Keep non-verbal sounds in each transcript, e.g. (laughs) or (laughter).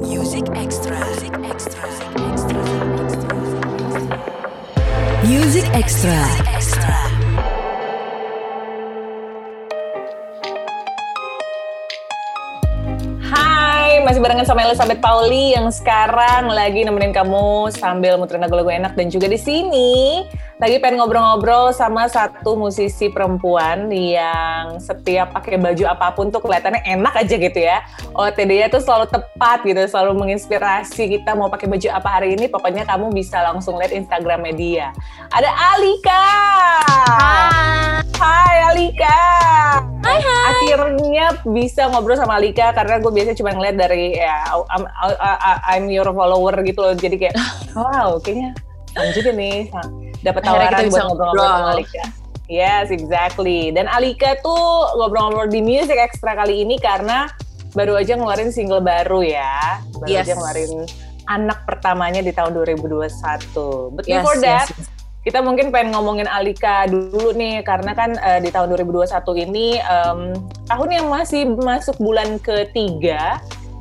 Music Extra. Music Extra. Music Extra. Extra. Hai, masih barengan sama Elizabeth Pauli yang sekarang lagi nemenin kamu sambil muterin lagu-lagu enak dan juga di sini lagi pengen ngobrol-ngobrol sama satu musisi perempuan yang setiap pakai baju apa pun tuh kelihatannya enak aja gitu ya. OTD-nya tuh selalu tepat gitu, selalu menginspirasi kita mau pakai baju apa hari ini. Pokoknya kamu bisa langsung lihat Instagram media. Ada Alika. Hai. Hai Alika. Hai hai. Akhirnya bisa ngobrol sama Alika karena gue biasanya cuma ngeliat dari ya I'm, I'm your follower gitu loh. Jadi kayak (laughs) wow kayaknya juga nih dapat tawaran kita bisa buat ngobrol-ngobrol sama ngobrol. Alika. Yes, exactly. Dan Alika tuh ngobrol-ngobrol di Music Extra kali ini karena baru aja ngeluarin single baru ya. Baru Yes. aja ngeluarin anak pertamanya di tahun 2021. But Yes, before that, yes, yes. kita mungkin pengen ngomongin Alika dulu nih karena kan eh, di tahun 2021 ini em, tahun yang masih masuk bulan ketiga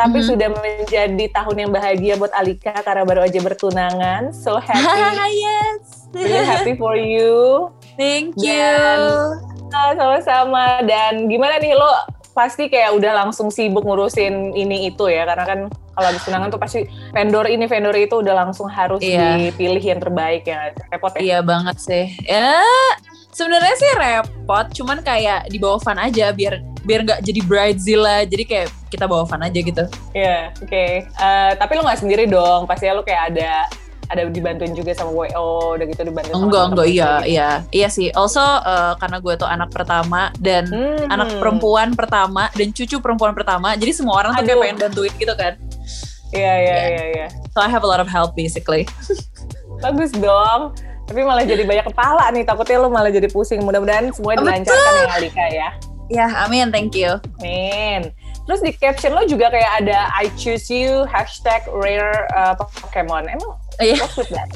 tapi Mhm. sudah menjadi tahun yang bahagia buat Alika karena baru aja bertunangan. So happy. (laughs) Yes. Really happy for you. Thank you. Dan- Ah, Sama-sama. Dan gimana nih lo pasti kayak udah langsung sibuk ngurusin ini itu ya karena kan kalau habis tunangan tuh pasti vendor ini vendor itu udah langsung harus Iya. dipilih yang terbaik ya repot ya. Iya banget sih. Ya, sebenarnya sih repot, cuman kayak dibawa fun aja biar biar nggak jadi bridezilla. Jadi kayak kita bawa fun aja gitu. Iya, oke. Eh, tapi lo nggak sendiri dong, pasti lo kayak ada ada dibantuin juga sama WO, udah gitu dibantuin sama Enggak, enggak, temen-temen iya, gitu. iya. Iya sih. Also, eh, karena gue tuh anak pertama dan Hmm. anak perempuan pertama dan cucu perempuan pertama, jadi semua orang tuh kayak Aduh. pengen bantuin gitu kan. Iya, iya, Iya. iya, iya. So I have a lot of help basically. (laughs) Bagus dong. Tapi malah jadi banyak kepala nih, takutnya lo malah jadi pusing. Mudah-mudahan semuanya Oh, dilancarkan ya Alika ya. Ya, amin, thank you. Amin. Terus di caption lo juga kayak ada I choose you hashtag rare uh, Pokemon. Emang Iya. what's with that?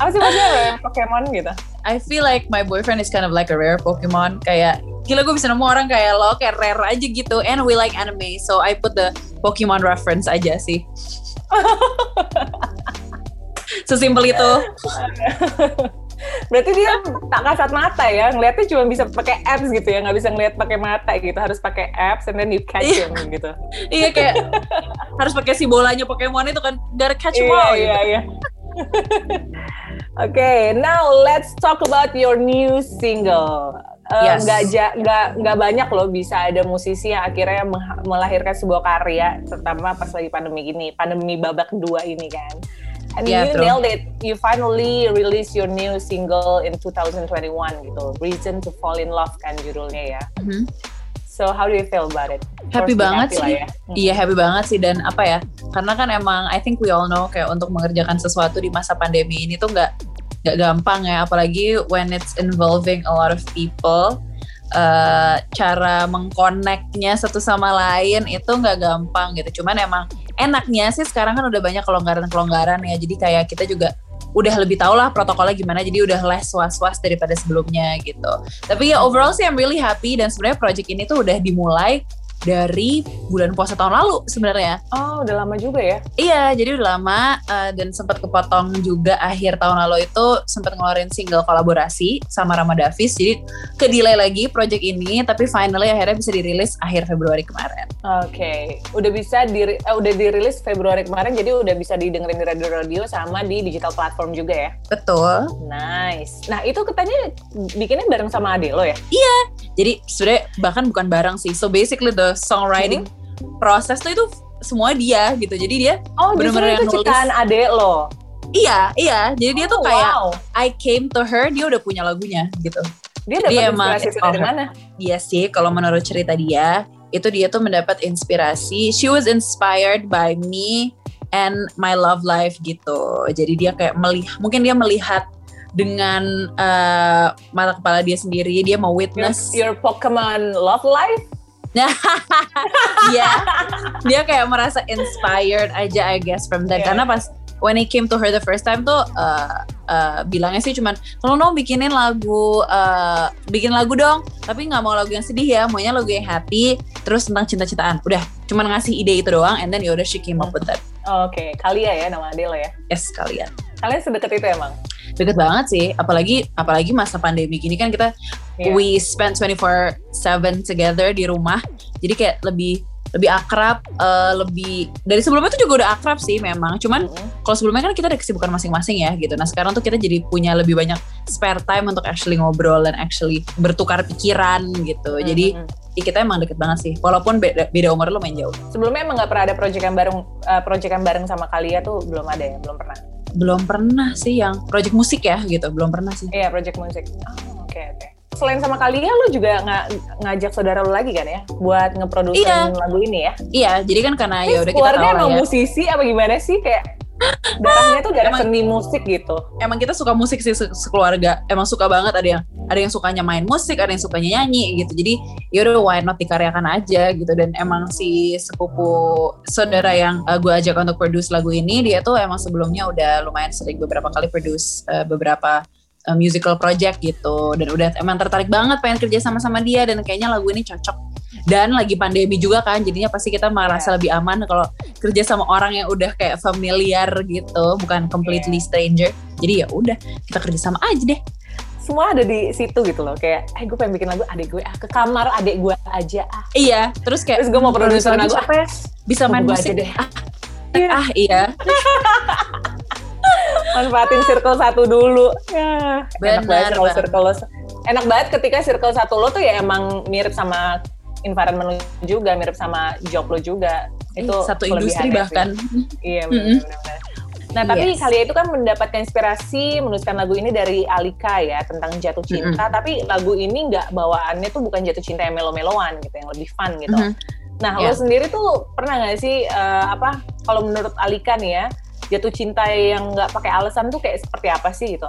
Apa sih maksudnya rare Pokemon gitu? I feel like my boyfriend is kind of like a rare Pokemon. Kayak gila gue bisa nemu orang kayak lo kayak rare aja gitu. And we like anime, so I put the Pokemon reference aja sih. (laughs) Sesimpel itu. Berarti dia tak kasat mata ya, ngeliatnya cuma bisa pakai apps gitu ya, nggak bisa ngeliat pakai mata gitu, harus pakai apps and then you catch Iya. him gitu. iya kayak harus pakai si bolanya Pokemon itu kan. Gotta catch them Iya, all. iya, gitu. iya. (laughs) Oke, now let's talk about your new single. Eh, Yes. Nggak ja- nggak nggak banyak loh bisa ada musisi yang akhirnya melahirkan sebuah karya, terutama pas lagi pandemi gini, pandemi babak kedua ini kan. And Yeah, you true. nailed it. You finally release your new single in 2021 gitu. Reason to Fall in Love kan judulnya ya. Mhm. So how do you feel about it? Happy banget happy sih. ya. Hmm. Iya happy banget sih dan apa ya? Karena kan emang I think we all know kayak untuk mengerjakan sesuatu di masa pandemi ini tuh nggak nggak gampang ya, apalagi when it's involving a lot of people. eh, cara mengkoneknya satu sama lain itu nggak gampang gitu. Cuman emang enaknya sih sekarang kan udah banyak kelonggaran-kelonggaran ya. Jadi kayak kita juga udah lebih tau lah protokolnya gimana. Jadi udah less was-was daripada sebelumnya gitu. Tapi ya overall sih I'm really happy dan sebenarnya project ini tuh udah dimulai dari bulan puasa tahun lalu sebenarnya. Oh, udah lama juga ya. Iya, jadi udah lama uh, dan sempat kepotong juga akhir tahun lalu itu sempat ngeluarin single kolaborasi sama Rama Davis. Jadi ke delay lagi project ini, tapi finally akhirnya bisa dirilis akhir Februari kemarin. Oke, udah bisa di eh, udah dirilis Februari kemarin, jadi udah bisa didengerin di radio-radio sama di digital platform juga ya. Betul. Nice. Nah itu katanya bikinnya bareng sama ade lo ya? Jadi sebenarnya bahkan bukan barang sih. So basically the songwriting proses tuh itu semua dia gitu. Jadi dia Oh, itu yang nulis. ciptaan ade lo. iya iya. Jadi dia tuh Oh, kayak wow. I came to her dia udah punya lagunya gitu. dia dapat dia inspirasi dari mana? Iya sih, kalau menurut cerita dia, itu dia tuh mendapat inspirasi. She was inspired by me and my love life gitu. Jadi dia kayak melihat, mungkin dia melihat dengan eh, mata kepala dia sendiri, dia mau Your, witness. your Pokemon love life? (laughs) Iya, dia kayak merasa inspired aja I guess from that. Yeah. Karena pas when he came to her the first time tuh eh, eh, bilangnya sih cuman tolong dong bikinin lagu eh, bikin lagu dong tapi nggak mau lagu yang sedih ya maunya lagu yang happy terus tentang cinta-cintaan udah cuman ngasih ide itu doang and then yaudah she came up with that Oke, Kalia ya nama ade lo ya. Yes kalian. Kalian sedekat itu emang. Deket banget sih, apalagi apalagi masa pandemi gini kan kita Iya. we spend 24/7 together di rumah. Jadi kayak lebih lebih akrab, eh, lebih dari sebelumnya tuh juga udah akrab sih memang. Cuman Mm-mm. kalau sebelumnya kan kita ada kesibukan masing-masing ya gitu. Nah sekarang tuh kita jadi punya lebih banyak spare time untuk actually ngobrol dan actually bertukar pikiran gitu. Jadi Mm-mm. ya kita emang deket banget sih. Walaupun beda, beda umur lumayan jauh. sebelumnya emang nggak pernah ada project yang bareng uh, project yang bareng sama Kalia tuh belum ada ya, belum pernah. Belum pernah sih yang project musik ya gitu. Belum pernah sih. Iya, project musik. Oh, oke oke. Selain sama Kalia, lu juga nga- ngajak saudara lu lagi kan ya, buat ngeproduksi Iya. lagu ini ya? Iya, jadi kan karena ya udah kita keluarga tahu emang ya. musisi apa gimana sih kayak darahnya tuh darah Emang- seni musik gitu. Emang kita suka musik sih se- sekeluarga. Emang suka banget ada yang ada yang sukanya main musik, ada yang sukanya nyanyi gitu. Jadi ya udah why not dikaryakan aja gitu. Dan emang si sepupu saudara yang uh, gue ajak untuk produce lagu ini dia tuh emang sebelumnya udah lumayan sering beberapa kali produce uh, beberapa uh, musical project gitu dan udah emang tertarik banget pengen kerja sama sama dia dan kayaknya lagu ini cocok dan lagi pandemi juga kan jadinya pasti kita merasa lebih aman kalau kerja sama orang yang udah kayak familiar gitu bukan completely stranger jadi ya udah kita kerja sama aja deh Semua ada di situ gitu loh. Kayak, eh gue pengen bikin lagu adik gue ah ke kamar adik gue aja ah. iya terus kayak Terus gue mau produser lagu siapa ya bisa main Gua aja musik deh. ah, ah iya (laughs) manfaatin circle satu dulu. Ya, enak Benar banget kalau circle lo. Enak banget ketika circle satu lo tuh ya emang mirip sama environment lo juga, mirip sama job lo juga. Itu satu industri kelebihannya bahkan. Iya benar-benar. Nah tapi Yes. kalian itu kan mendapatkan inspirasi menuliskan lagu ini dari Alika ya tentang jatuh cinta. Tapi lagu ini nggak bawaannya tuh bukan jatuh cinta yang melo-meloan gitu, yang lebih fun gitu. Mhm. Nah Iya. lo sendiri tuh pernah nggak sih eh, apa? Kalau menurut Alika nih ya, jatuh cinta yang nggak pakai alasan tuh kayak seperti apa sih gitu?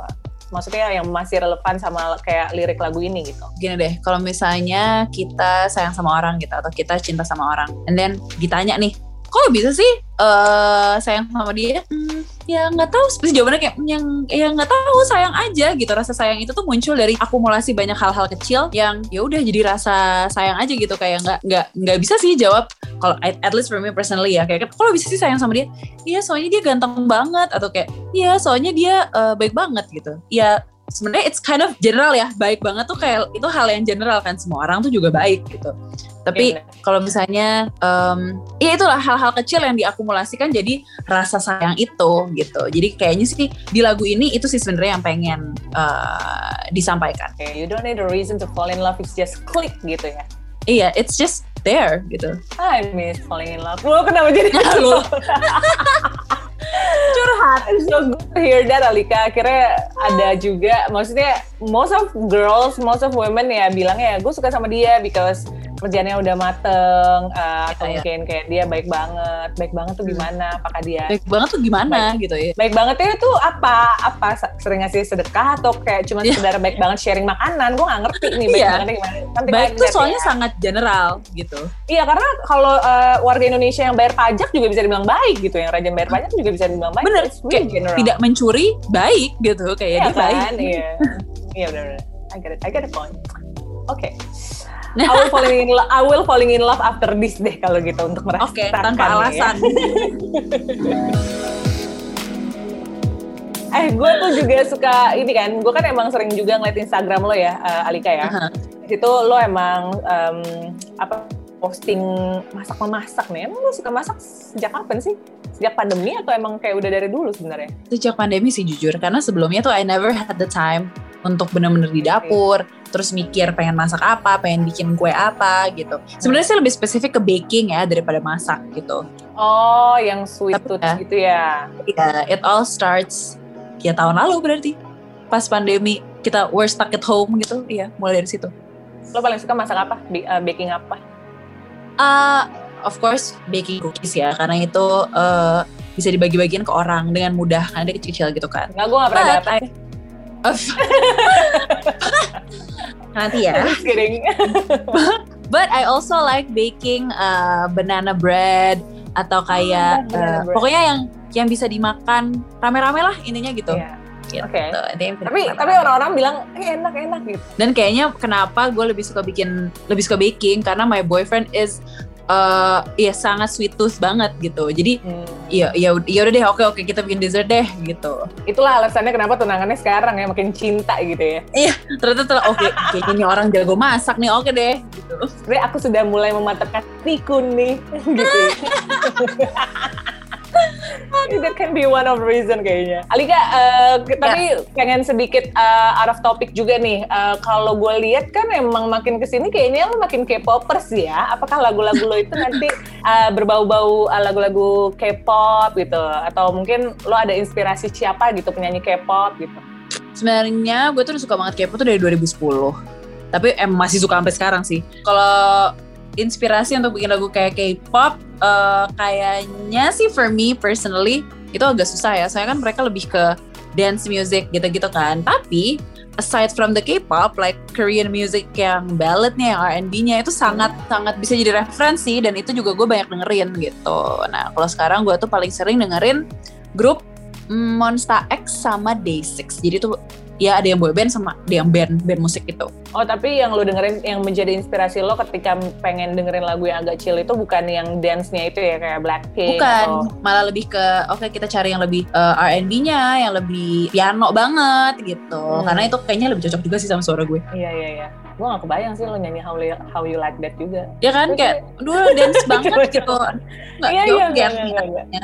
Maksudnya yang masih relevan sama kayak lirik lagu ini gitu. gini deh kalau misalnya kita sayang sama orang gitu atau kita cinta sama orang and then ditanya nih kok bisa sih eh sayang sama dia Hmm, ya nggak tahu. Pasti jawabannya kayak "Hmm, yang ya nggak tahu sayang aja gitu. Rasa sayang itu tuh muncul dari akumulasi banyak hal-hal kecil yang ya udah jadi rasa sayang aja gitu. Kayak nggak nggak nggak bisa sih jawab kalau at least for me personally ya. Kayak kalau bisa sih sayang sama dia? Iya soalnya dia ganteng banget. Atau kayak iya soalnya dia eh, baik banget gitu. Ya sebenarnya it's kind of general ya. Baik banget tuh kayak itu hal yang general kan. Semua orang tuh juga baik gitu tapi benar. kalau misalnya em, ya itulah hal-hal kecil yang diakumulasikan jadi rasa sayang itu gitu jadi kayaknya sih di lagu ini itu sih sebenarnya yang pengen eh, disampaikan Okay, you don't need a reason to fall in love, it's just click gitu ya. iya it's just there gitu I miss falling in love. Lo kenapa jadi (laughs) Lo. (laughs) curhat? It's so good to hear that Alika. Akhirnya ada juga, maksudnya most of girls, most of women ya bilangnya gue suka sama dia because kerjanya udah mateng uh, atau iya. mungkin kayak dia baik banget. Baik banget tuh gimana? Apakah dia baik banget tuh gimana gitu ya baik banget itu apa apa sering ngasih sedekah atau kayak cuma Iya. sekedar baik banget sharing makanan gue nggak ngerti nih baik Iya. bangetnya gimana Nanti baik tuh soalnya ya. sangat general gitu iya karena kalau uh, warga Indonesia yang bayar pajak juga bisa dibilang baik gitu yang rajin bayar pajak juga bisa dibilang baik Bener, really kayak general. tidak mencuri baik gitu kayak iya dia baik kan iya (laughs) iya benar I get it I get the point oke I will falling in love I will falling in love after this deh kalau gitu untuk merasakan Oke, tanpa alasan. (laughs) eh gue tuh juga suka ini kan gue kan emang sering juga ngeliat Instagram lo ya eh, Alika ya. Di situ lo emang em, apa posting masak memasak nih. Emang lo suka masak sejak kapan sih? Sejak pandemi atau emang kayak udah dari dulu sebenarnya? Sejak pandemi sih jujur, karena sebelumnya tuh I never had the time untuk bener-bener di dapur, terus mikir pengen masak apa, pengen bikin kue apa gitu. Sebenarnya sih lebih spesifik ke baking ya daripada masak gitu. oh yang sweet Tapi tooth ya. gitu ya Ya, it all starts ya tahun lalu berarti. Pas pandemi kita were stuck at home gitu, iya mulai dari situ. lo paling suka masak apa Bi- eh, baking apa Uh, of course baking cookies ya, karena itu uh, bisa dibagi-bagiin ke orang dengan mudah, karena dia kecil-kecil gitu kan. nggak gue nggak pernah dapet I- (laughs) Nanti ya. Just kidding (laughs) But I also like baking uh, banana bread atau kayak banana uh, bread. pokoknya yang yang bisa dimakan rame-rame lah intinya gitu. Iya. Gitu. Oke. Bisa tapi dimakan tapi orang-orang bilang eh enak enak gitu dan kayaknya kenapa gue lebih suka bikin lebih suka baking karena my boyfriend is eh ya sangat sweet tooth banget gitu. Jadi Hmm. ya ya ya udah deh oke oke kita bikin dessert deh gitu. Itulah alasannya kenapa tunangannya sekarang ya makin cinta gitu ya. Ternyata ternyata oke kayaknya nih orang jago masak nih oke deh gitu. Sebenarnya aku sudah mulai memantapkan tikun nih (laughs) gitu. (laughs) ya. That can be one of reason kayaknya. Alika, eh, ke- tapi pengen sedikit eh, out of topic juga nih. Eh, kalau gue lihat kan emang makin ke sini kayaknya lo makin K-popers ya. Apakah lagu-lagu lo itu nanti (laughs) eh, berbau-bau eh, lagu-lagu K-pop gitu? Atau mungkin lo ada inspirasi siapa gitu penyanyi K-pop gitu? Sebenarnya gue tuh udah suka banget K-pop tuh dari 2010. Tapi em masih suka sampai sekarang sih. Kalau inspirasi untuk bikin lagu kayak K-pop eh, kayaknya sih for me personally itu agak susah ya. Soalnya kan mereka lebih ke dance music gitu-gitu kan. Tapi aside from the K-pop, like Korean music yang balladnya, yang R&B-nya itu sangat sangat bisa jadi referensi dan itu juga gue banyak dengerin gitu. Nah kalau sekarang gue tuh paling sering dengerin grup mm, Monsta X sama Day6. Jadi tuh ya ada yang boy band sama ada yang band band musik gitu. Oh tapi yang lo dengerin yang menjadi inspirasi lo ketika pengen dengerin lagu yang agak chill itu bukan yang dance-nya itu ya kayak Blackpink Bukan, atau malah lebih ke oke kita cari yang lebih eh, R&B-nya, yang lebih piano banget gitu. Hmm. Karena itu kayaknya lebih cocok juga sih sama suara gue. Iya iya iya. Gue gak kebayang sih lo nyanyi How, You- How You Like That juga. Ya kan kayak dulu dance banget (laughs) gitu. Iya iya joget iya, iya, iya. niatnya.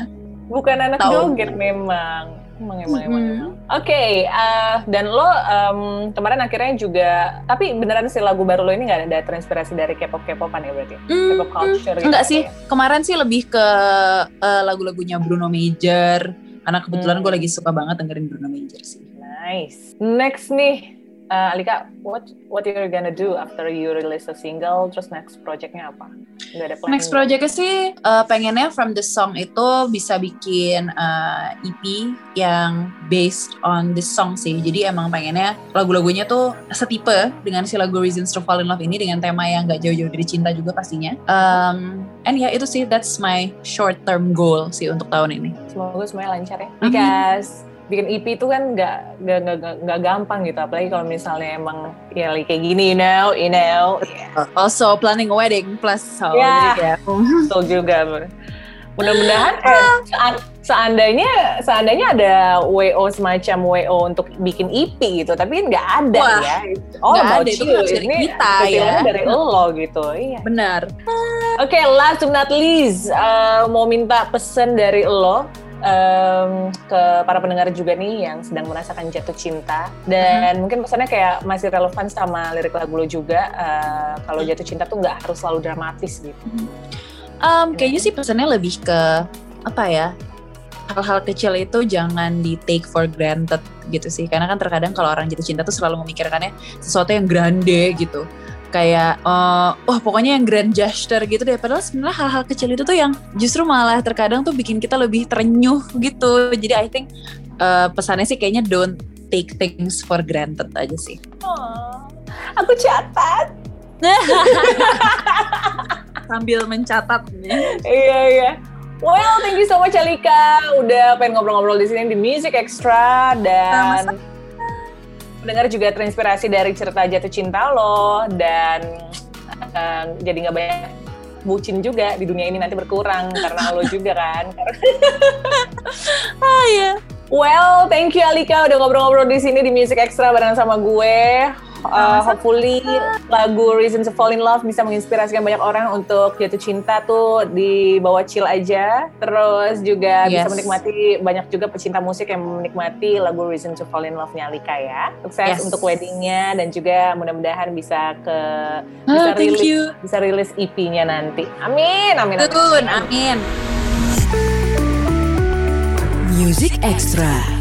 Bukan anak Tahu. joget memang. Emang emang emang. Mm-mm. emang. Oke, eh, dan lo em, kemarin akhirnya juga, tapi beneran sih lagu baru lo ini nggak ada terinspirasi dari K-pop K-popan ya berarti? Hmm, K-pop culture gitu. Enggak sih, ya? kemarin sih lebih ke eh, lagu-lagunya Bruno Major. Karena kebetulan Hmm. gue lagi suka banget dengerin Bruno Major sih. Nice. Next nih, eh, Alika, what what you're gonna do after you release a single, terus next projectnya apa? Ada plan? Next projectnya sih eh, pengennya from the song itu bisa bikin eh, EP yang based on this song sih. Jadi emang pengennya lagu-lagunya tuh setipe dengan si lagu Reasons to Fall in Love ini dengan tema yang gak jauh-jauh dari cinta juga pastinya. Um, and ya itu sih that's my short term goal sih untuk tahun ini. Semoga semuanya lancar ya. Amin. Because bikin EP itu kan nggak nggak nggak gampang gitu, apalagi kalau misalnya emang ya like kayak gini, you know, you know, (laughs) Also planning a wedding plus so Ya. jadi (laughs) kayak, betul juga. Mudah-mudahan eh, sean- seandainya seandainya ada WO semacam WO untuk bikin EP gitu, tapi kan nggak ada Wah, ya. Nggak about ada, itu you. kan harus dari Ini kita, ya. dari (laughs) lo gitu. Iya. benar. Oke, last but not least, eh, mau minta pesan dari lo em, ke para pendengar juga nih yang sedang merasakan jatuh cinta dan mungkin pesannya kayak masih relevan sama lirik lagu lo juga. eh, kalau jatuh cinta tuh nggak harus selalu dramatis gitu. Um, kayaknya sih pesannya lebih ke apa ya? Hal-hal kecil itu jangan di take for granted gitu sih. Karena kan terkadang kalau orang jatuh cinta tuh selalu memikirkannya sesuatu yang grande gitu. Kayak, eh, wah pokoknya yang grand gesture gitu deh. Padahal sebenarnya hal-hal kecil itu tuh yang justru malah terkadang tuh bikin kita lebih terenyuh gitu. Jadi I think eh, pesannya sih kayaknya don't take things for granted aja sih. Oh, aku catat. (laughs) Sambil mencatat nih. iya iya. Well, thank you so much Alika. Udah pengen ngobrol-ngobrol di sini di Music Extra dan pendengar juga terinspirasi dari cerita jatuh cinta lo dan eh, jadi nggak banyak bucin juga di dunia ini nanti berkurang karena lo juga kan. (laughs) Ah ya. Well, thank you Alika udah ngobrol-ngobrol di sini di Music Extra bareng sama gue. Uh, hopefully lagu Reason to Fall in Love bisa menginspirasikan banyak orang untuk jatuh cinta tuh di bawah chill aja. Terus juga bisa Yes. menikmati banyak juga pecinta musik yang menikmati lagu Reason to Fall in Love-nya Alika ya. Sukses Yes. untuk weddingnya dan juga mudah-mudahan bisa ke bisa Ah, thank rilis you. bisa rilis EP-nya nanti. Amin, amin, amin. Betul, amin. Music Extra.